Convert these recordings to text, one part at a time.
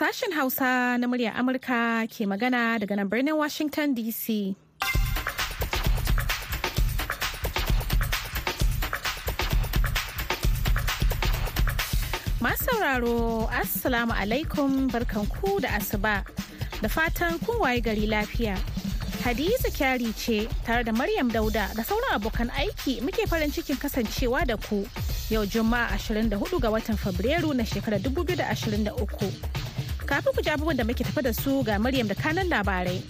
Sashen Hausa na murya Amurka ke magana daga nan birnin Washington DC. Masu sauraro, Assalamu alaikum barkanku da asuba da fatan kun waye gari lafiya. Hadiza kyari ce tare da Maryam Dauda da sauran abokan aiki muke farin cikin kasancewa da ku yau Juma'a 24 ga watan Fabrairu na shekarar 2023. Kafin ku ji abubuwan da muke tafa da su ga Maryam da kanan labarai.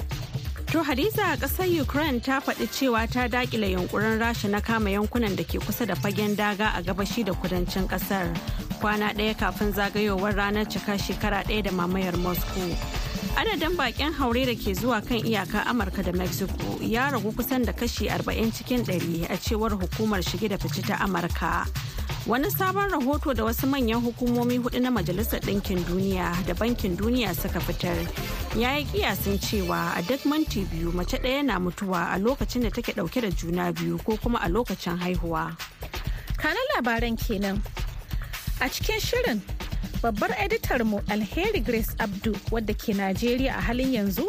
To Hadiza a ƙasar Ukraine ta faɗi cewa ta daƙile yunkurin Rasha na kama yankunan da ke kusa da fagen daga a gabashi da kudancin ƙasar. Kwana ɗaya kafin zagayowar ranar cika shekara ɗaya da mamayar Moscow. Adadin baƙin haure da ke zuwa kan iyaka Amurka da Mexico ya ragu kusan da kashi 40 cikin 100 a cewar hukumar shige da fice ta Amurka. Wani sabon rahoto da wasu manyan hukumomi huɗu na Majalisar Ɗinkin Duniya da Bankin Duniya suka fitar ya yi kiyasin cewa a duk minti biyu mace ɗaya na mutuwa a lokacin da take ɗauke da juna biyu ko kuma a lokacin haihuwa. Kanan labaran kenan. A cikin shirin babbar editar mu Alheri Grace Abdu wadda ke Najeriya a halin yanzu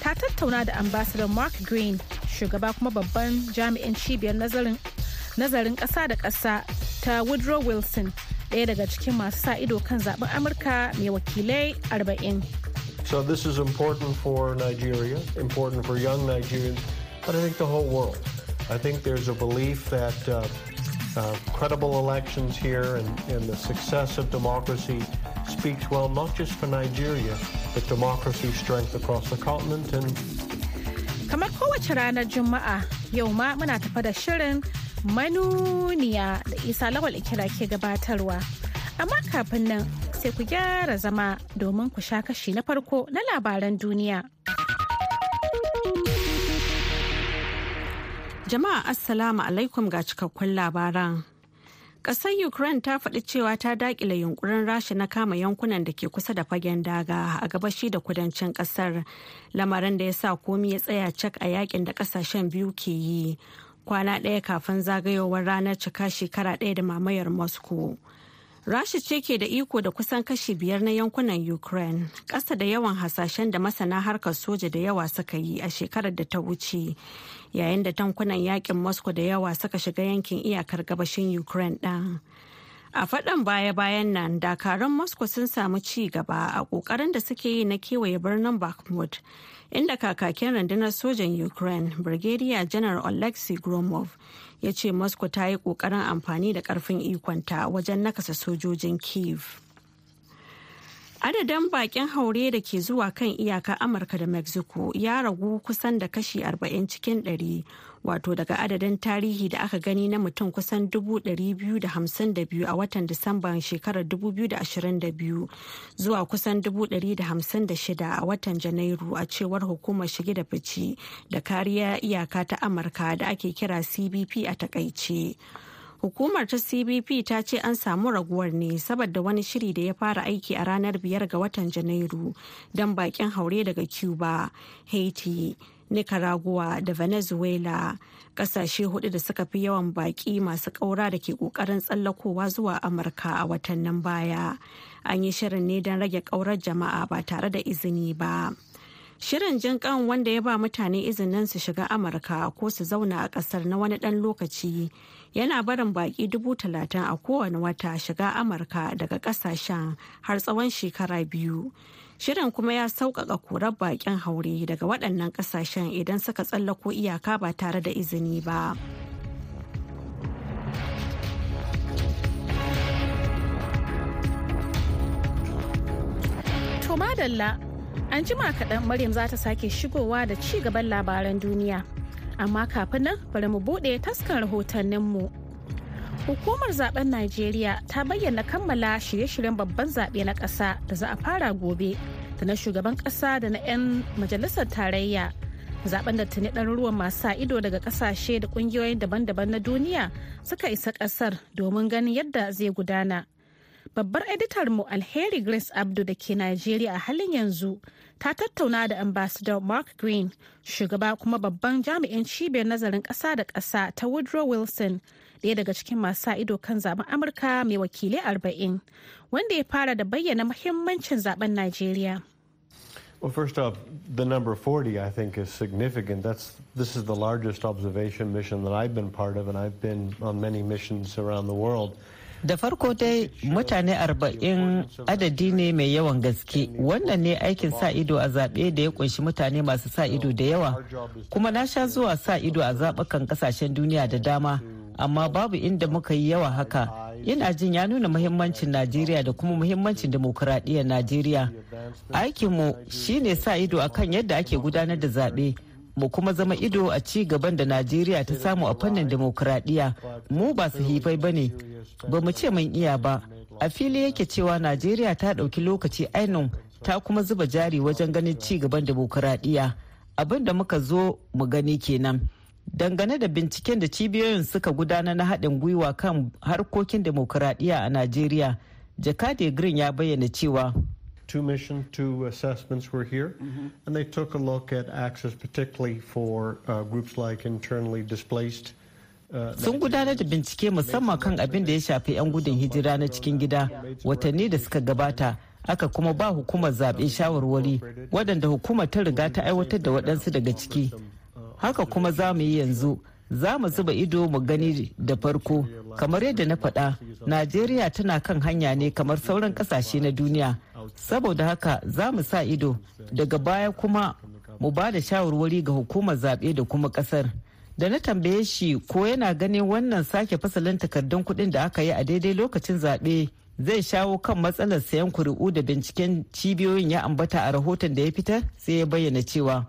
ta tattauna da ambassador Mark Green shugaba kuma babban jami'in cibiyar nazarin ƙasa da ƙasa ta Woodrow Wilson ɗaya daga cikin masu sa ido kan zaben Amurka mai wakilai 40. So this is important for Nigeria, important for young Nigerians, but I think the whole world. I think there's a belief that uh, uh, credible elections here and, and the success of democracy speaks well not just for Nigeria, but democracy strength across the continent and Kamar kowace ranar Juma'a yau ma muna tafa da shirin manuniya da isa lawal ikira ke gabatarwa. Amma kafin nan sai ku gyara zama domin ku sha kashi na farko na labaran duniya. Jama'a Assalamu alaikum ga cikakkun labaran. Ƙasar Ukraine ta faɗi cewa ta daƙile yunkurin rasha na kama yankunan da ke kusa da fagen daga a gabashi da kudancin ƙasar lamarin da ya sa komi ya tsaya cak a yaƙin da ƙasashen biyu ke yi kwana ɗaya kafin zagayowar ranar cika shekara ɗaya da mamayar Moscow. Rasha ce ke da iko da kusan kashi biyar na yankunan Ukraine, ƙasa da yawan hasashen da masana harkar soja da yawa suka yi a shekarar da ta wuce, yayin da tankunan yaƙin Moscow da yawa suka shiga yankin iyakar gabashin Ukraine ɗin. A faɗan baya-bayan nan, dakarun Moscow sun samu ci gaba a ƙoƙarin da suke yi na kewaye birnin Bakhmut, inda kakakin rundunar sojan Ukraine, Brigadier General Alexei Gromov, ya ce moscow ta yi ƙoƙarin amfani da ƙarfin ikonta wajen nakasa sojojin kiev adadin bakin haure da ke zuwa kan iyaka amurka da mexico ya ragu kusan da kashi 40 cikin 100 wato daga adadin tarihi da aka gani na mutum kusan 252 a watan disamban shekarar 2022 zuwa kusan 156 a watan janairu a cewar hukumar shige da fice da kariya iyaka ta amurka da ake kira cbp a taƙaice. Hukumar ta cbp ta ce an samu raguwar ne saboda wani shiri da ya fara aiki a ranar biyar ga watan janairu don bakin haure daga cuba haiti nicaragua da venezuela. Kasashe huɗu da suka fi yawan baki masu kaura da ke ƙoƙarin tsallakowa zuwa amurka a watannin baya. An yi shirin ne don rage kaurar jama'a ba tare da izini ba. Shirin jin kan wanda ya ba mutane izinin su shiga amurka ko su zauna a ƙasar na wani dan lokaci yana barin baki dubu talatin a kowane wata shiga amurka daga ƙasashen har tsawon shekara biyu shirin kuma ya sauƙaƙa korar bakin haure daga waɗannan ƙasashen idan suka tsallako iyaka ba tare da izini ba. To madalla an jima kaɗan Maryam za ta sake shigowa da ci gaban labaran duniya. Amma kafin nan bari mu buɗe taskan rahotanninmu. Hukumar zaɓen Najeriya ta bayyana kammala shirye-shiryen babban zaɓe na ƙasa da za a fara gobe da na shugaban ƙasa da na 'yan majalisar tarayya. Zaben da tuni ɗaruruwan masu sa ido daga ƙasashe da ƙungiyoyin daban-daban na duniya suka isa ƙasar domin ganin yadda zai gudana. babbar editar mu alheri grace abdu da ke najeriya a halin yanzu ta tattauna da ambassador mark green shugaba kuma babban jami'in cibiyar nazarin ƙasa da ƙasa ta woodrow wilson ɗaya daga cikin masu sa ido kan zaben amurka mai wakilai arba'in wanda ya fara da bayyana muhimmancin zaben najeriya Well, first off, the number 40 I think is significant. That's this is the largest observation mission that I've been part of, and I've been on many missions around the world. Da farko dai mutane arba'in adadi ne mai yawan gaske. Wannan ne aikin sa ido a zaɓe da ya ƙunshi mutane masu sa ido da yawa. Kuma na sha zuwa sa ido a zaɓukan ƙasashen duniya da dama amma babu inda muka yi yawa haka. Yana jin ya nuna muhimmancin najeriya da kuma muhimmancin demokuraɗiyyar najeriya. Aikinmu shine sa ido akan yadda ake gudanar da zaɓe. Mu kuma zama ido a ci gaban da najeriya ta samu a fannin demokuraɗiyya mu ba su hifai ba ne ba mu ce mun iya ba. A fili yake cewa najeriya ta ɗauki lokaci ainun ta kuma zuba jari wajen ganin ci gaban demokuraɗiyya abin da muka zo mu gani kenan. Dangane da binciken da cibiyoyin suka gudana na haɗin gwiwa kan harkokin demokuraɗiyya a najeriya jakade green ya bayyana cewa two mission, two assessments were here, mm-hmm. and they took a look at access, particularly for uh, groups like internally displaced. Sun gudanar da bincike musamman kan abin da ya shafi 'yan gudun hijira na cikin gida watanni da suka gabata aka kuma ba hukumar zaɓe shawarwari waɗanda hukumar ta riga ta aiwatar da waɗansu daga ciki. Haka kuma za mu yi yanzu. za mu zuba ido mu gani da farko kamar yadda na faɗa najeriya tana kan hanya ne kamar sauran ƙasashe na duniya saboda haka za mu sa ido. Daga baya kuma mu ba da shawarwari ga hukumar zaɓe da kuma ƙasar. Da na tambaye shi ko yana ganin wannan sake fasalin takardun kuɗin da aka yi a daidai lokacin zaɓe zai shawo kan matsalar sayan kuri'u da binciken cibiyoyin ya ambata a rahoton da ya fitar sai ya bayyana cewa.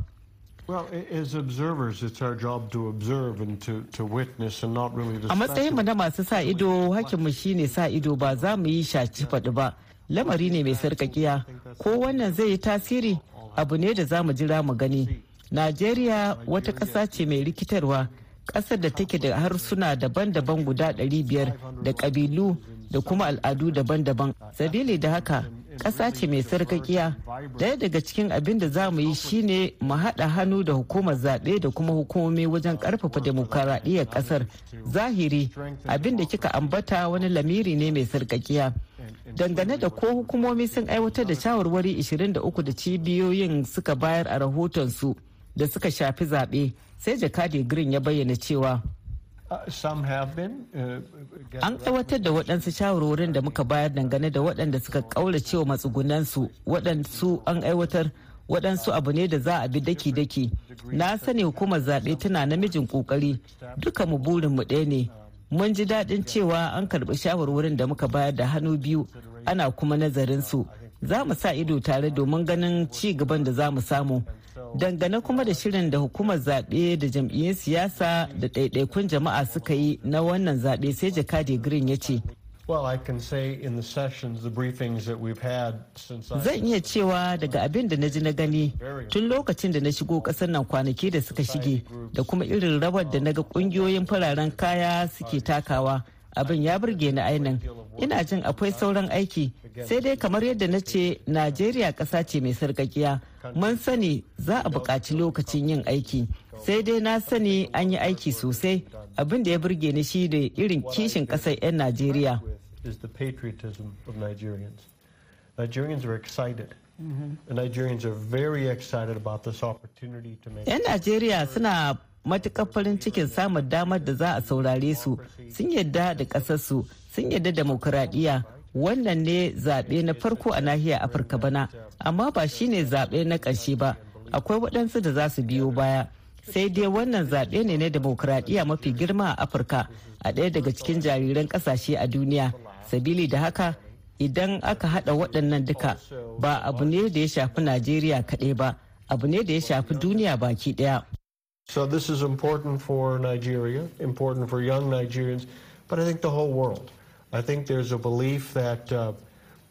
A matsayin mu na masu sa ido, hakinmu shine sa ido ba za mu yi shaci faɗi ba. Lamari ne mai sarkakiya. Ko wannan zai yi tasiri abu ne da za mu jira mu gani. Najeriya wata ƙasa ce mai rikitarwa, ƙasar da take da harsuna daban-daban guda 500 da ƙabilu da kuma al'adu daban-daban. Sabili da haka, ƙasa ce mai sarkakiya ɗaya daga cikin abin da za mu yi shine mu haɗa hannu da hukumar zaɓe da kuma hukumomi wajen ƙarfafa demokaradiyyar ƙasar. Zahiri abin da kika ambata wani lamiri ne mai sarkakiya dangane da ko hukumomi sun aiwatar da shawarwari 23 da cibiyoyin suka bayar a rahotonsu da suka shafi zaɓe sai jakadi green ya bayyana cewa An aiwatar da waɗansu shawarwarin da muka bayar dangane da waɗanda suka ƙaurace wa matsugunansu waɗansu an aiwatar waɗansu abu ne da za a bi daki-daki. Na sani hukumar zaɓe tana namijin ƙoƙari duka mu burin mu ɗaya ne. Mun ji daɗin cewa an karɓi shawarwarin da muka bayar da hannu biyu ana kuma nazarin su. Za mu sa ido tare domin ganin ci gaban da za mu samu. Dangane kuma da shirin da hukumar zaɓe da jam'iyyun siyasa da ɗaiɗaikun jama'a suka yi na wannan zaɓe sai jakadi green ya ce Zan iya cewa daga abin da na ji na gani tun lokacin da na shigo ƙasar nan kwanaki da suka shige da kuma irin rawar da na ga ƙungiyoyin fararen kaya suke takawa abin ya burge ni ainihin. Ina jin akwai sauran aiki sai dai kamar yadda na ce najeriya ƙasa ce mai sarkakiya mun sani za a buƙaci lokacin yin aiki. Sai dai na sani an yi aiki sosai. Abin da ya burge ni shi da irin kishin ƙasar 'yan najeriya. Yan najeriya suna matuƙar farin cikin samun damar da za a saurare su. Sun yadda da ƙasarsu. Sun yadda demokuraɗiyya. Wannan ne zaɓe na farko a nahiyar afirka bana amma ba shine zaɓe na ƙarshe ba. Akwai waɗansu da za su biyo baya. Sai dai wannan zaɓe ne na demokuraɗiyya mafi girma a afirka a ɗaya daga cikin jariran ƙasashe a duniya. Sabili da haka idan aka haɗa waɗannan duka ba abu ne da ya shafi najeriya kaɗai ba abu ne da ya shafi duniya baki ɗaya. So this is important for Nigeria, important for young Nigerians, but I think the whole world. I think there's a belief that uh,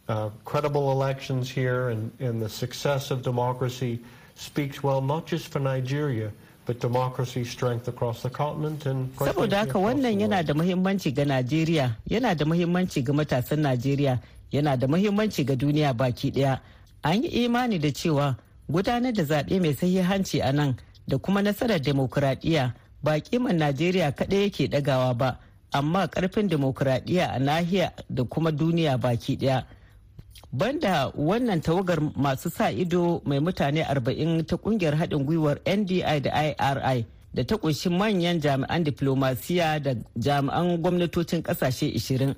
uh, credible elections here and, and the success of democracy speaks well not just for Nigeria, but democracy strength across the continent and Saboda haka wannan yana da muhimmanci ga Najeriya, yana da muhimmanci ga matasan Najeriya, yana da muhimmanci ga duniya baki daya. An yi imani da cewa gudanar da zaɓe mai sahihanci a nan da kuma nasarar demokuraɗiyya ba kiman najeriya kaɗai yake ɗagawa ba amma ƙarfin demokuraɗiyya a nahiya da kuma duniya baki ɗaya banda wannan tawagar masu sa ido mai mutane 40 ta ƙungiyar haɗin gwiwar ndi da iri da ta ƙunshi manyan jami'an diplomasiya da jami'an gwamnatocin ƙasashe 20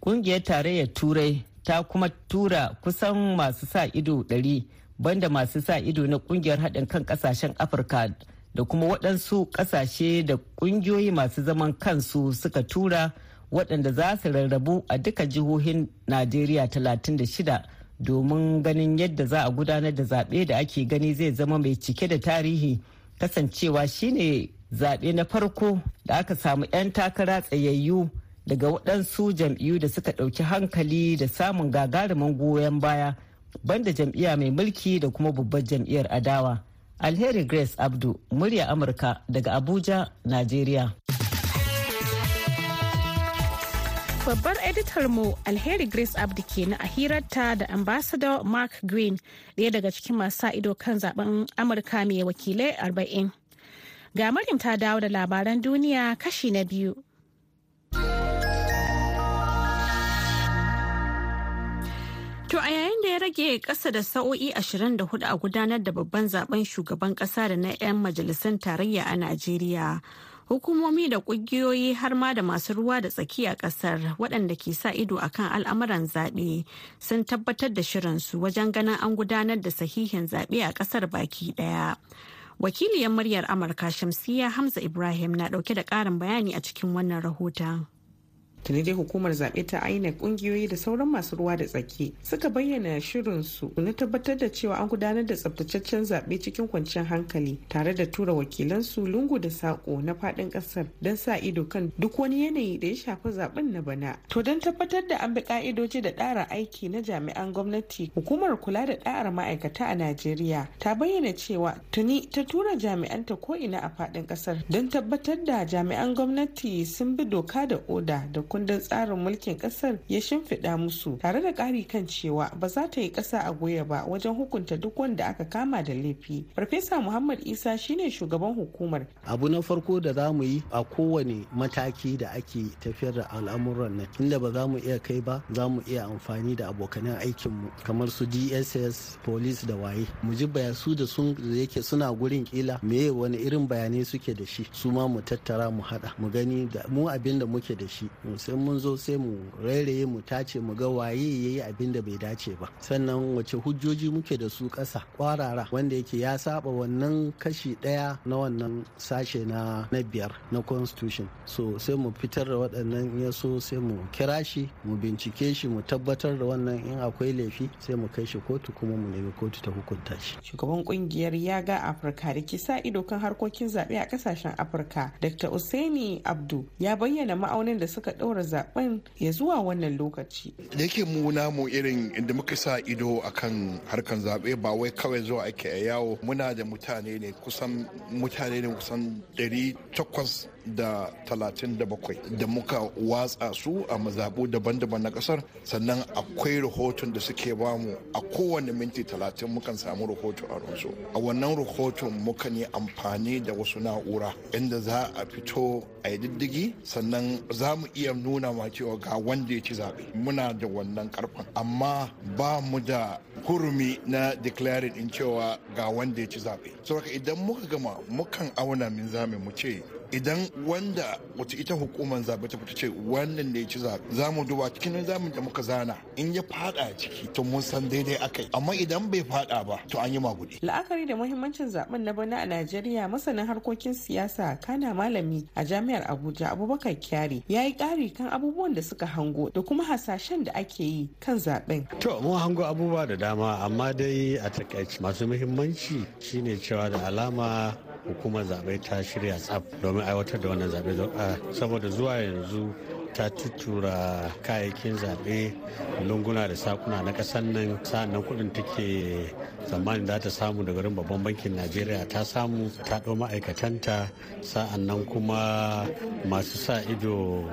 ƙungiyar tarayyar turai ta kuma tura kusan masu sa ido 100 banda masu sa ido na ƙungiyar haɗin kan ƙasashen afirka da kuma waɗansu ƙasashe da ƙungiyoyi masu zaman kansu suka tura waɗanda za su rarrabu a duka jihohin najeriya 36 domin ganin yadda za a gudanar da zaɓe da ake gani zai zama mai cike da tarihi. Kasancewa shine zaɓe na farko da aka samu 'yan takara tsayayyu daga waɗansu jam'iyyu da suka ɗauki hankali da samun gagarumin goyon baya banda jam'iyya mai mulki da kuma babbar jam'iyyar adawa. Alheri grace abdu murya amurka daga abuja najeriya Babbar editar mu Alheri Grace Abdi kenan a hirarta da Ambassador Mark Green ɗaya daga cikin masu ido kan zaɓen Amurka mai wakilai 40. Ga Maryam ta dawo da labaran duniya kashi na biyu. To a yayin da ya rage ƙasa da sa'o'i 24 a gudanar da babban zaɓen shugaban ƙasa da na 'yan majalisun tarayya a Najeriya. hukumomi da kungiyoyi har ma da masu ruwa da tsaki a ƙasar waɗanda ke sa ido akan al'amuran zaɓe sun tabbatar da shirinsu wajen ganin an gudanar da sahihin zaɓe a ƙasar baki ɗaya. wakiliyar muryar amurka shamsiya hamza ibrahim na ɗauke da ƙarin bayani a cikin wannan rahoton. Tuni dai hukumar zaɓe ta inec ƙungiyoyi da sauran masu ruwa da tsaki suka bayyana shirinsu na tabbatar da cewa an gudanar da tsabtataccen zaɓe cikin kwanciyar hankali tare da tura wakilansu lungu da saƙo na faɗin ƙasar don sa ido kan duk wani yanayi da ya shafi zaɓen na bana. To don tabbatar da an bi ƙa'idoji da ɗara aiki na jami'an gwamnati hukumar kula da ɗa'ar ma'aikata a najeriya ta bayyana cewa tuni ta tura jami'anta ko ina a faɗin ƙasar don tabbatar da jami'an gwamnati sun bi doka da oda da kundin tsarin mulkin ƙasar ya shimfiɗa musu tare da ƙari kan cewa ba za ta yi ƙasa a goya ba wajen hukunta duk wanda aka kama da laifi. Farfesa muhammad isa shine shugaban hukumar. Abu na farko da za mu yi a kowane mataki da ake tafiyar da al'amuran nan inda ba za mu iya kai ba za mu iya amfani da abokanan aikinmu kamar su dss police da waye. Mu ji su da sun yake suna gurin kila meye wani irin bayanai suke da shi su ma mu tattara mu hada mu gani da mu abin da muke da shi sai mun zo sai mu rairaye mu tace mu ga waye yayi abin da bai dace ba. Sannan wace hujjoji muke da su ƙasa? Kwarara wanda yake ya saba wannan kashi ɗaya na wannan sashe na na biyar na constitution. So sai mu fitar da waɗannan ya so sai mu kira shi mu bincike shi mu tabbatar da wannan in akwai laifi sai mu kai shi kotu kuma mu nemi kotu ta hukunta shi. Shugaban ƙungiyar yaga afirka da ke sa ido kan harkokin zaɓe a ƙasashen afirka dr usaini abdu ya bayyana ma'aunin da suka ɗaura zaɓen ya zuwa wannan lokaci. Da yake mu namu irin inda muka sa ido akan harkan zaɓe ba wai kawai zuwa ake yawo muna da mutane ne kusan mutane ne kusan 800 da talatin da bakwai da muka watsa su a mazabu daban-daban na ƙasar sannan akwai rahoton da suke ba mu a kowane minti talatin mukan samu rahoto a ransu. A wannan rahoton mukan yi amfani da wasu na'ura inda za a fito a yi diddigi sannan za mu iya nuna ma cewa ga wanda ya ci zaɓe. Muna da wannan ƙarfin amma ba mu da hurumi na declaring in cewa ga wanda ya ci zaɓe. Saboda idan muka gama mukan auna min zame mu ce idan wanda wata ita hukumar zaɓe ta fita ce wannan ne ci zaɓe za mu duba cikin zamin da muka zana in ya fada ciki to mun san daidai akai amma idan bai fada ba to an yi magudi. la'akari da muhimmancin zaɓen na bana a najeriya masanin harkokin siyasa kana malami a jami'ar abuja abubakar kyari ya yi ƙari kan abubuwan da suka hango da kuma hasashen da ake yi kan zaɓen. to mun hango abubuwa da dama amma dai a takaici masu muhimmanci shine cewa da alama hukumar zaɓe ta shirya tsaf domin aiwatar da wannan zaɓe. Saboda zuwa yanzu ta tutura kayayyakin zaɓe lunguna da sakuna na ƙasar nan. Sa'annan kuɗin take tsammanin za ta samu daga wurin babban bankin najeriya. Ta samu ta ɗau ma'aikatanta. Sa'annan kuma masu sa ido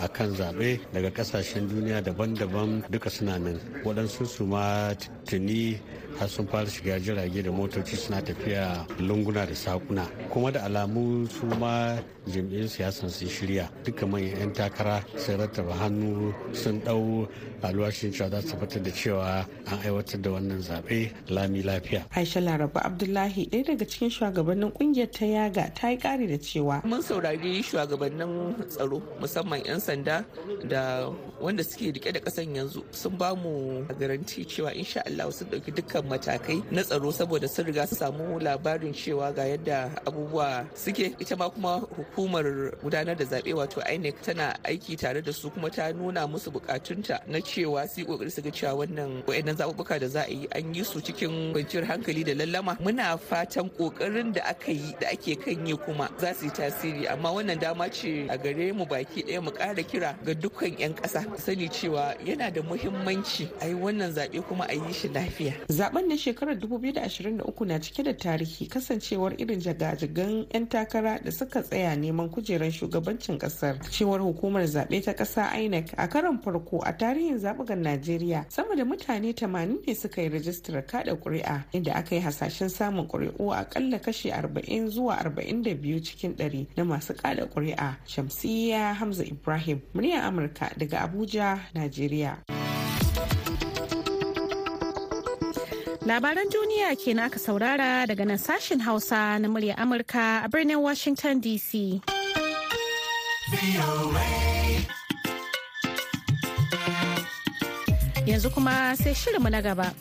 a kan zaɓe daga ƙasashen duniya daban-daban duka suna nan. Waɗansu su ma tuni har sun fara shiga jirage da motoci suna tafiya lunguna da sakuna. Kuma da alamu su ma jam'iyyun siyasan sun shirya. Duka manyan 'yan takara sun rattaba hannu sun ɗau alwashin cewa za su tabbatar da cewa an aiwatar da wannan zaɓe lami lafiya. aisha laraba abdullahi ɗaya daga cikin shugabannin ƙungiyar ta yaga ta yi ƙari da cewa mun saurari shugabannin tsaro musamman 'yan sanda da wanda suke riƙe da ƙasan yanzu. Sun ba mu garanti cewa insha Allah sun ɗauki dukkan matakai na tsaro saboda sun riga su samu labarin cewa ga yadda abubuwa suke. Ita ma kuma hukumar gudanar da zaɓe wato INEC tana aiki tare da su kuma ta nuna musu bukatunta na cewa su yi ƙoƙari su ga cewa wannan wayannan zaɓuɓɓuka da za a yi an yi su cikin kwanciyar hankali da lallama. Muna fatan ƙoƙarin da aka yi da ake kan yi kuma za su yi tasiri. Amma wannan dama ce a gare mu baki ɗaya mu ƙara kira ga dukkan 'yan ƙasa. Sani cewa yana da muhimmanci a yi wannan zaɓe kuma a yi shi lafiya. Zaben na shekarar 2023 na cike da tarihi kasancewar irin jagajigan 'yan takara da suka tsaya neman kujerar shugabancin ƙasar. Cewar hukumar zaɓe ta ƙasa INEC a karon farko a tarihin zaɓugan Najeriya sama da mutane 80 ne suka yi rajistar kada ƙuri'a inda aka yi hasashen samun ƙuri'u akalla kashi 40 zuwa 42 cikin 100 na masu kada ƙuri'a. Shamsiyya Hamza Ibrahim, muryar Amurka daga Abuja, Najeriya. Labaran duniya ke aka saurara daga nan sashen Hausa na murya Amurka a birnin Washington DC. Yanzu kuma sai shirinmu na gaba.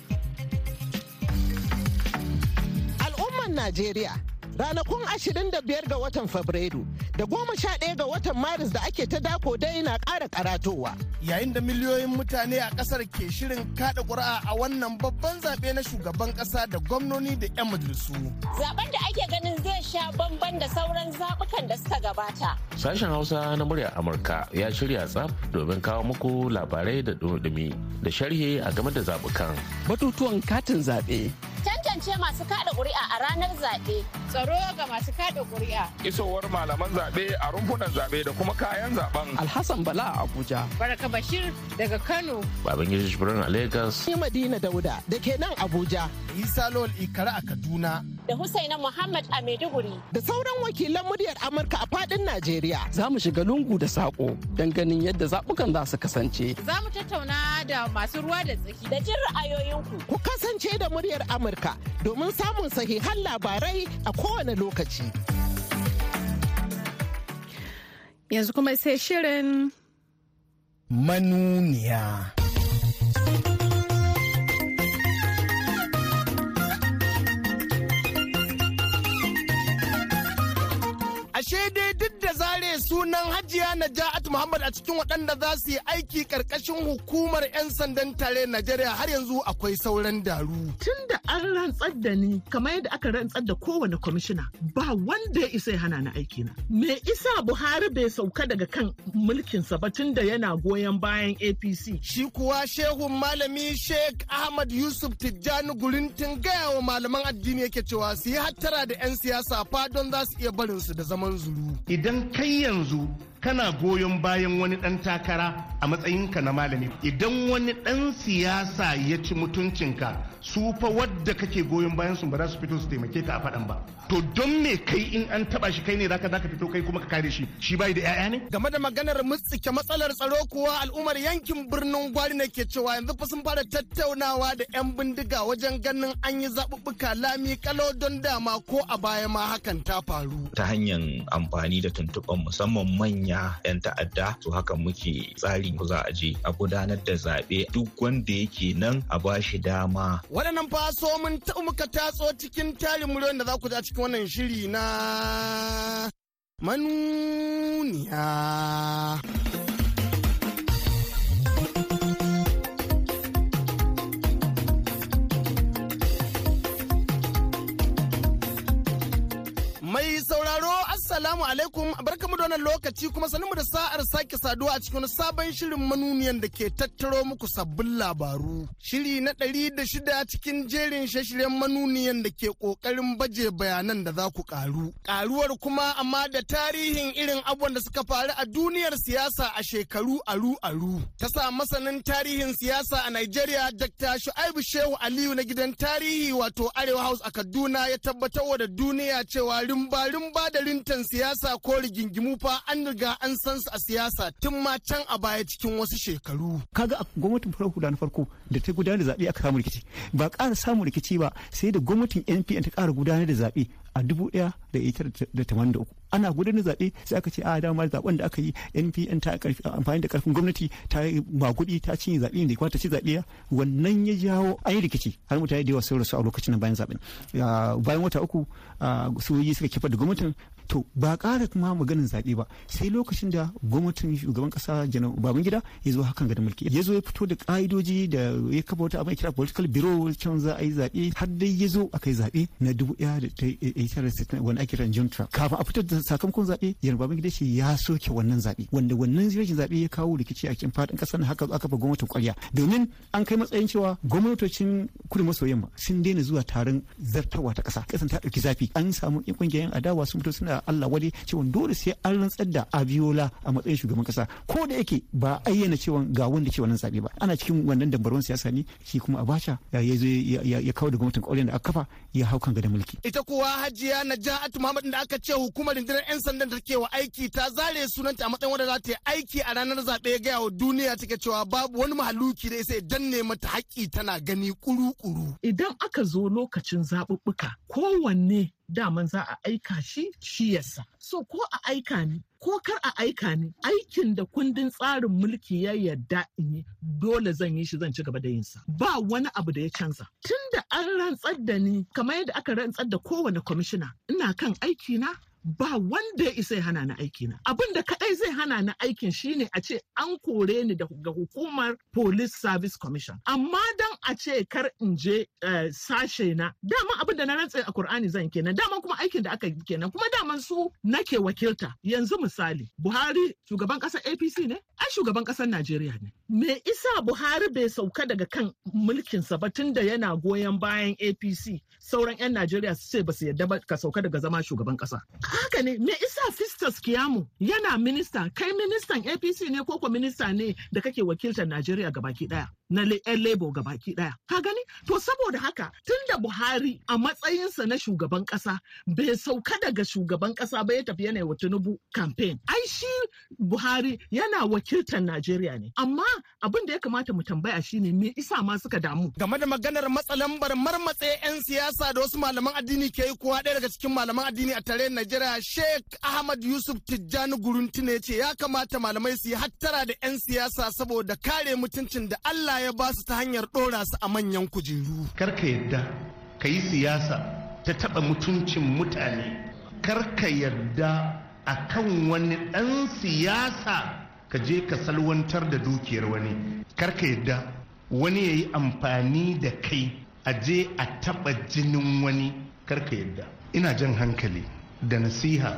Al'umman Najeriya ranakun 25 ga watan Fabrairu da goma sha ɗaya ga watan Maris da ake ta dako dai na ƙara karatowa. Yayin da miliyoyin mutane a ƙasar ke shirin kaɗa ƙuri'a a wannan babban zaɓe na shugaban ƙasa da gwamnoni da 'yan majalisu. Zaben da ake ganin zai sha bamban da sauran zaɓukan da suka gabata. Sashen Hausa na murya Amurka ya shirya tsaf domin kawo muku labarai da dumi da sharhi a game da zaɓukan. Batutuwan katin zaɓe. Tantance masu kaɗa ƙuri'a a ranar zaɓe. Tsaro ga masu kaɗa ƙuri'a. Isowar malaman zaɓe a rumfunan zaɓe da kuma kayan zaɓen. Alhassan Bala a Abuja. Baraka Bashir daga Kano. Babangida Jibrin a Lagos. Ni Madina Dauda da ke nan Abuja. Isa Lol Ikara a Kaduna. Da Husaina Muhammad a Maiduguri. Da sauran wakilan muryar Amurka a faɗin Najeriya. Za mu shiga lungu da saƙo don ganin yadda zaɓukan za su kasance. Za mu tattauna da masu ruwa da tsaki. Da jin ra'ayoyinku. Ku kasance da muryar Amurka domin samun sahihan labarai a kowane lokaci. Yanzu kuma sai shirin manuniya. ashe dai duk da zare sunan hajiya naja'at muhammad a cikin waɗanda za su yi aiki ƙarƙashin hukumar 'yan sandan tare najeriya har yanzu akwai sauran daru. Tun da an rantsar da ni kamar yadda aka rantsar da kowane kwamishina ba wanda ya isa ya hana ni aiki na me isa buhari bai sauka daga kan mulkinsa ba tun da yana goyon bayan apc shi kuwa shehun malami sheikh ahmad yusuf tijjani gurintin gaya wa malaman addini yake cewa su yi hattara da 'yan siyasa fa don za su iya barinsu da zaman zuru. Idan kai yanzu kana goyon bayan wani ɗan takara a matsayinka na malami. Idan wani ɗan siyasa ya ci mutuncinka su fa wadda kake goyon bayan su ba za su fito su taimake ka a faɗan ba. To don me kai in an taba shi kai ne zaka zaka fito kai kuma ka kare shi? Shi bai da ƴaƴa ne? Game da maganar mutsike matsalar tsaro kuwa al'ummar yankin birnin gwari ne ke cewa yanzu fa sun fara tattaunawa da 'yan bindiga wajen ganin an yi zaɓuɓɓuka lami kalau don dama ko a baya ma hakan ta faru. Ta hanyar amfani da tuntuɓan musamman manya manya 'yan ta'adda to haka muke tsari ko za a je a gudanar da zaɓe duk wanda yake nan a ba shi dama. Waɗannan faso mun taɓa muka tatso cikin tarin miliyon da za ku a cikin wannan shiri na manuniya. Alaikum barkamu da wannan lokaci kuma sanin mu da sa'ar sake saduwa a cikin sabon shirin manuniyan da ke tattaro muku sabbin labaru. Shiri na ɗari da shida cikin jerin shashiryen manuniyan da ke ƙoƙarin baje bayanan da za ku ƙaru. Ƙaruwar kuma amma da tarihin irin abubuwan da suka faru a duniyar siyasa a shekaru aru-aru. Ta sa masanin tarihin siyasa a Nigeria Dr. Shu'aibu Shehu Aliyu na gidan tarihi wato Arewa House a Kaduna ya tabbatar da duniya cewa rimba-rimba da rintan siyasa ko rigingimu fa an riga an san su a siyasa tun ma can a baya cikin wasu shekaru. Kaga a gwamnatin farar hula na farko da ta gudanar da zaɓe aka samu rikici ba ƙara samun rikici ba sai da gwamnatin NPN ta ƙara gudanar da zaɓe a dubu ɗaya da ita da tamanin da uku. Ana gudanar zaɓe sai aka ce a dama zaɓen da aka yi npn ta amfani da ƙarfin gwamnati ta magudi ta cinye zaɓe da ta ci zaɓe. Wannan ya jawo an rikici har mutane da yawa sun rasu a lokacin bayan zaɓen. Bayan wata uku sojoji suka kifar da gwamnatin. To ba ƙara kuma maganin zaɓe ba sai lokacin da gwamnatin shugaban ƙasa janar babangida ya zo hakan ga mulki. Ya zo ya fito da ƙa'idoji da ya kafa wata abin kira political bureau can za a yi zaɓe har dai ya zo aka yi zaɓe na dubu ɗaya da wani ake kiran junta kafin a fitar da sakamakon zaɓe janar babangida ce ya soke wannan zaɓe wanda wannan rashin zaɓe ya kawo rikici a cikin faɗin ƙasar haka aka fa gwamnatin ƙwarya. Domin an kai matsayin cewa gwamnatocin kudu maso yamma sun daina zuwa taron zartarwa ta ƙasa. Ƙasan ta ɗauki zafi. An samu ƙungiyoyin adawa sun fito suna Allah wade cewa dole sai an rantsar da Abiola a matsayin shugaban kasa ko da yake ba ayyana cewa ga wanda ke wannan zaɓe ba. Ana cikin wannan dambarwan siyasa ne shi kuma Abacha ya zo ya kawo da gwamnatin ƙauyen da aka kafa. Ya hau kan gadon mulki ita kuwa Hajiya Naja'atu Muhammad da aka ce hukumar rundunar 'yan sandan da take wa aiki ta zare sunanta a matsayin wanda za ta yi aiki a ranar zaɓe ga wa duniya take cewa babu wani mahaluki da ya danne mata haƙƙi tana gani kuru-kuru idan aka zo lokacin zaɓuɓɓuka kowanne daman za a aika shi shi yasa. So ko a aika ni ko kar a aika ni aikin da kundin tsarin mulki ya yarda in yi dole zan yi shi zan ci gaba da yin sa. Ba wani abu da ya canza. Tun da an rantsar da ni kamar yadda aka rantsar da kowane kwamishina ina kan aiki na ba wanda ya isa ya hana ni aiki na abin da kadai zai hana ni aikin shine a ce an kore ni daga hukumar police service commission. Amma dan a ce kar in je sashe na dama abin da na rantse a Kur'ani zan kenan. Dama kuma aikin da aka yi kenan. Kuma daman su nake wakilta. Yanzu misali Buhari shugaban ƙasar APC ne? Ai shugaban ƙasar Najeriya ne. Me isa Buhari bai sauka daga kan mulkinsa ba tunda yana goyon bayan APC sauran 'yan Najeriya su ce ba su yadda ba ka sauka daga zama shugaban kasa haka ne me isa Fistas Kiyamu yana minista? Kai ministan APC ne ko ko minista ne da kake wakiltar Najeriya gabaki ɗaya? Na yan Labour gabaki ɗaya. Ka gani? To saboda haka tunda Buhari a matsayinsa na shugaban kasa bai sauka daga shugaban kasa ba ya tafi yana wa Tinubu campaign. Ai shi Buhari yana wakiltar Najeriya ne amma abin da ya kamata mu tambaya shine me isa ma suka damu game da maganar matsalambar marmatse 'yan siyasa da wasu malaman addini ke yi kuwa ɗaya daga cikin malaman addini a tarayyar Najeriya Sheikh Ahmad Yusuf Tijjani Guruntune ce ya kamata malamai su yi hattara da 'yan siyasa saboda kare mutuncin da Allah ya ba su ta hanyar ɗora su a manyan kujeru. Karka yadda ka yi siyasa ta taɓa mutuncin mutane. Karka yarda a kan wani ɗan siyasa ka je ka salwantar da dukiyar wani. Karka yadda wani ya yi amfani da kai a je a taɓa jinin wani. Karka yadda. Ina jan hankali. da nasiha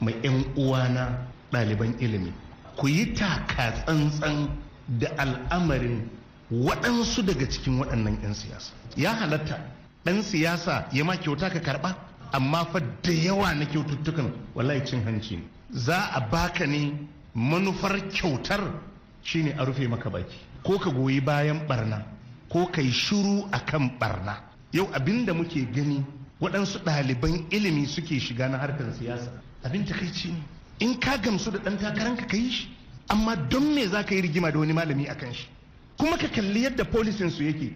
mai 'yan uwana ɗaliban ilimi ku yi taka tsantsan da al'amarin waɗansu daga cikin waɗannan 'yan siyasa ya halatta ɗan siyasa ya ma kyauta ka karɓa amma fa da yawa na kyaututtukan wallahi cin hanci ne. Za a baka ne manufar kyautar shine a rufe maka baki. Ko ka goyi bayan barna ko ka yi shuru akan barna. Yau abin da muke gani waɗansu ɗaliban ilimi suke shiga na harkar siyasa. Abin takaici ne. In ka gamsu da ɗan takaranka ka yi shi amma don me za ka yi rigima da wani malami a kan shi? Kuma ka kalli yadda polisinsu yake.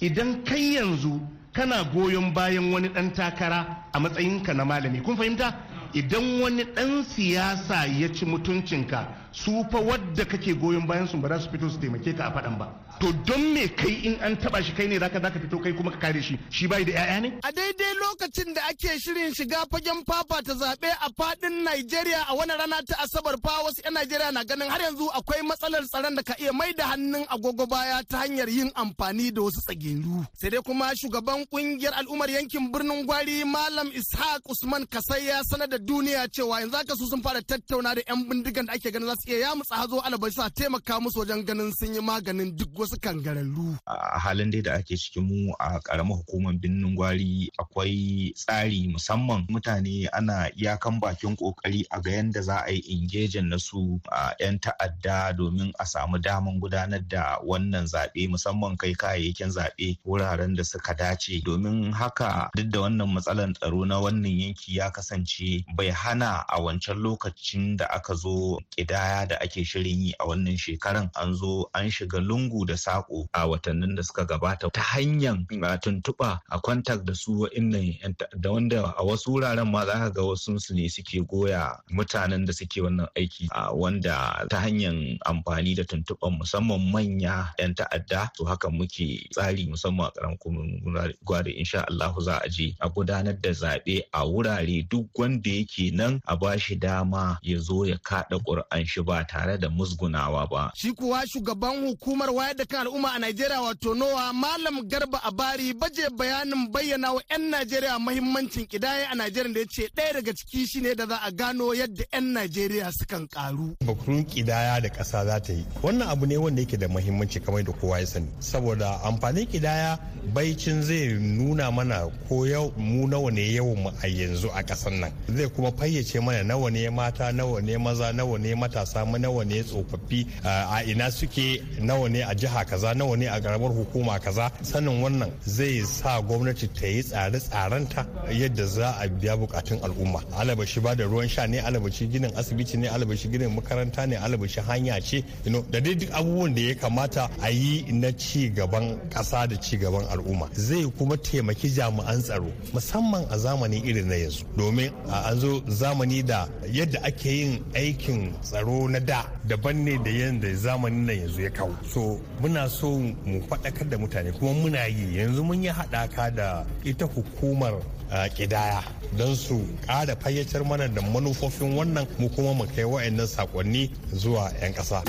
Idan kai yanzu kana goyon bayan wani ɗan takara a matsayinka na malami. Kun fahimta? Idan wani ɗan siyasa ya ci mutuncinka su fa wadda kake goyon bayan su ba za su fito su taimake ka a faɗan ba. To don me kai in an taba shi kai ne zaka zaka fito kai kuma ka kare shi? Shi bai da 'ya'ya ne? A daidai lokacin da ake shirin shiga fagen fafata zaɓe a faɗin Najeriya a wani rana ta Asabar fa wasu 'yan Najeriya na ganin har yanzu akwai matsalar tsaron da ka iya mai da hannun agogo baya ta hanyar yin amfani da wasu tsageru. Sai dai kuma shugaban ƙungiyar al'ummar yankin birnin Gwari Malam Ishaq Usman Kasai ya sanar da duniya cewa yanzu haka su sun fara tattauna da 'yan bindigan da ake ganin za su iya yamutsa hazo alabashi sa taimaka musu wajen ganin sun yi maganin duk wasu kangararru. A halin dai da ake cikin mu a ƙaramar hukumar birnin Gwari akwai tsari musamman mutane ana iyakan bakin ƙoƙari a ga yadda za a yi ingejin na su a 'yan ta'adda domin a samu daman gudanar da wannan zaɓe musamman kai kayayyakin zaɓe wuraren da suka dace domin haka duk da wannan matsalar tsaro na wannan yanki ya kasance bai hana a wancan lokacin da aka zo ƙidaya da ake shirin yi a wannan shekaran. An zo an shiga lungu da saƙo a watannin da suka gabata ta hanyar tuntuɓa a kwantak da su wa'innan da wanda a wasu wuraren ma za ga wasu su ne suke goya mutanen da suke wannan aiki a wanda ta hanyar amfani da tuntuɓan musamman manya 'yan ta'adda. To haka muke tsari musamman a ƙaramin gwari insha Allah za a je a gudanar da zaɓe a wurare duk wanda yake nan a bashi dama ya zo ya kaɗa ƙur'an shi ba tare da musgunawa ba. Shi kuwa shugaban hukumar wayar da kan al'umma a Najeriya wato Nowa Malam Garba Abari baje bayanin bayyana wa 'yan Najeriya mahimmancin kidaya a Najeriya da ya ce ɗaya daga ciki shine da za a gano yadda 'yan Najeriya sukan karu. Bakurun kidaya da ƙasa za ta yi. Wannan abu ne wanda yake da mahimmanci kamar da kowa ya sani. Saboda amfanin kidaya baicin zai nuna mana ko yau mu nawa ne yawan mu a yanzu a ƙasar nan. Zai kuma fayyace mana nawa ne mata nawa ne maza nawa ne matasa nawa ne tsofaffi a ina suke nawa ne a jiha kaza nawa ne a karamar hukuma kaza. Sanin wannan zai sa gwamnati ta yi tsare-tsarenta yadda za a biya bukatun al'umma. Alabashi ba da ruwan sha ne alabashi ginin asibiti ne alabashi ginin makaranta ne alabashi hanya ce. Da dai duk abubuwan da ya kamata a yi na ci gaban kasa da ci gaban al'umma. Zai kuma taimaki jami'an tsaro musamman a zamani irin na yanzu. Domin an zo zamani da yadda ake yin aikin tsaro na da daban ne da yadda zamanin nan yanzu ya kawo so muna so mu faɗakar da mutane kuma muna yi yanzu mun yi haɗaka da ita hukumar kidaya don su ƙara fayyacar mana da manufofin wannan mu kuma mu kai wa'annan saƙonni zuwa 'yan ƙasa.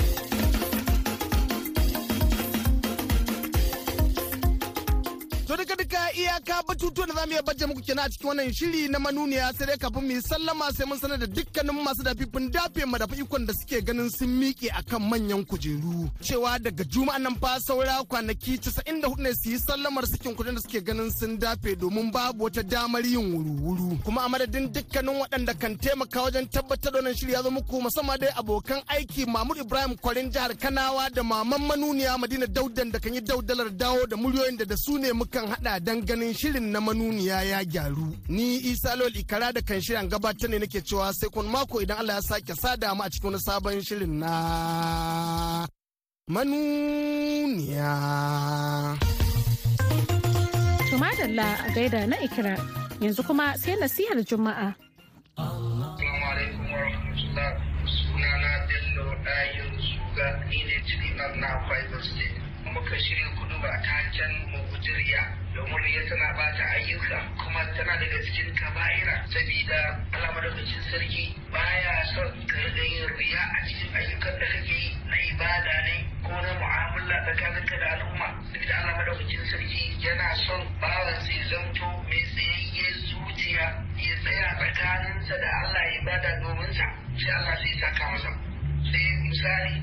iyaka batutuwan da za mu iya baje muku kenan a cikin wannan shiri na manuniya. Sai dai kafin mu yi sallama sai mun sanar da dukkanin masu dafifin dafe madafa ikon da suke ganin sun miƙe akan manyan kujeru. Cewa daga juma'an nan fa saura kwanaki 94 ne su yi sallamar sakin kuɗin da suke ganin sun dafe domin babu wata damar yin wuru-wuru. Kuma a madadin dukkanin waɗanda kan taimaka wajen tabbatar da wannan shiri ya zo muku musamman dai abokan aiki Mahmud Ibrahim Kwarin jihar Kanawa da maman manuniya Madina Daudan da kan yi daudalar dawo da muryoyin da da su ne mukan hada dan ganin shirin na manuniya ya gyaru. Ni Isa Lol Ikara da kan shirin gabatar ne nake cewa sai kun mako idan Allah ya sake sada mu a cikin wani sabon shirin na manuniya. Tumadalla a gaida na ikira yanzu kuma sai nasihar Juma'a. Sunana Bello Ɗayin Suga ni ne cikin na Fiber State. Muka shirya kudu ba ta can mugujiriya domin riya tana bata ayyuka kuma tana daga cikin kaba'ira. Saboda Allah sarki baya son ka yin riya a cikin ayyukan da kake yi na ibada ne ko na mu'amala tsakaninka da al'umma. Saboda Allah sarki yana son bawan sai zamto mai tsayayye zuciya ya tsaya tsakaninsa da Allah ibada domin sa. Sai Allah sai saka masa. Sai misali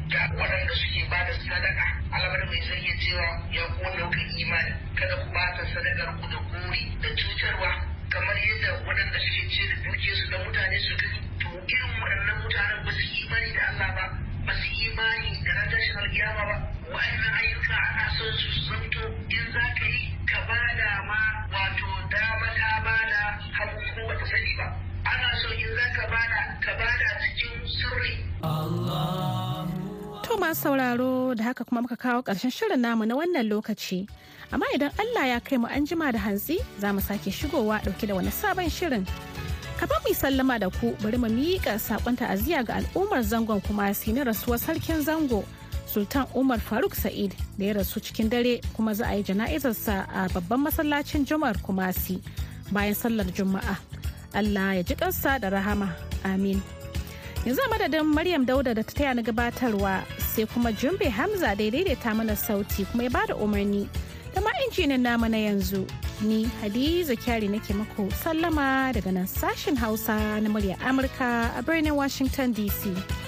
bata sadakar ku da gori da cutarwa kamar yadda waɗanda suke ce da duke su da mutane su gani. To irin waɗannan mutanen ba su imani da Allah ba ba su imani da ran tashin ba. Wa'annan ayyuka ana son su zanto in za ka yi ka ba da ma wato dama ta ba da hagu ko bata sani ba. Ana so in za ka ba da ka ba da cikin sirri. To masu sauraro da haka kuma muka kawo ƙarshen shirin namu na wannan lokaci. Amma idan Allah ya kai mu an jima da hantsi za mu sake shigowa ɗauke da wani sabon shirin. Kafin mu sallama da ku bari mu miƙa saƙon ta'aziyya ga al'ummar zangon kumasi na rasuwar sarkin zango Sultan Umar Faruk Sa'id da ya rasu cikin dare kuma za a yi jana'izarsa a babban masallacin Jumar Kumasi bayan sallar Juma'a. Allah ya ji kansa da rahama. Amin. Yanzu a madadin Maryam Dauda da ta taya na gabatarwa sai kuma Jumbe Hamza da daidaita mana sauti kuma ya ba da umarni da ma injinin na yanzu. Ni Hadiza Kyari nake muku sallama daga nan sashen Hausa na murya Amurka a birnin Washington DC.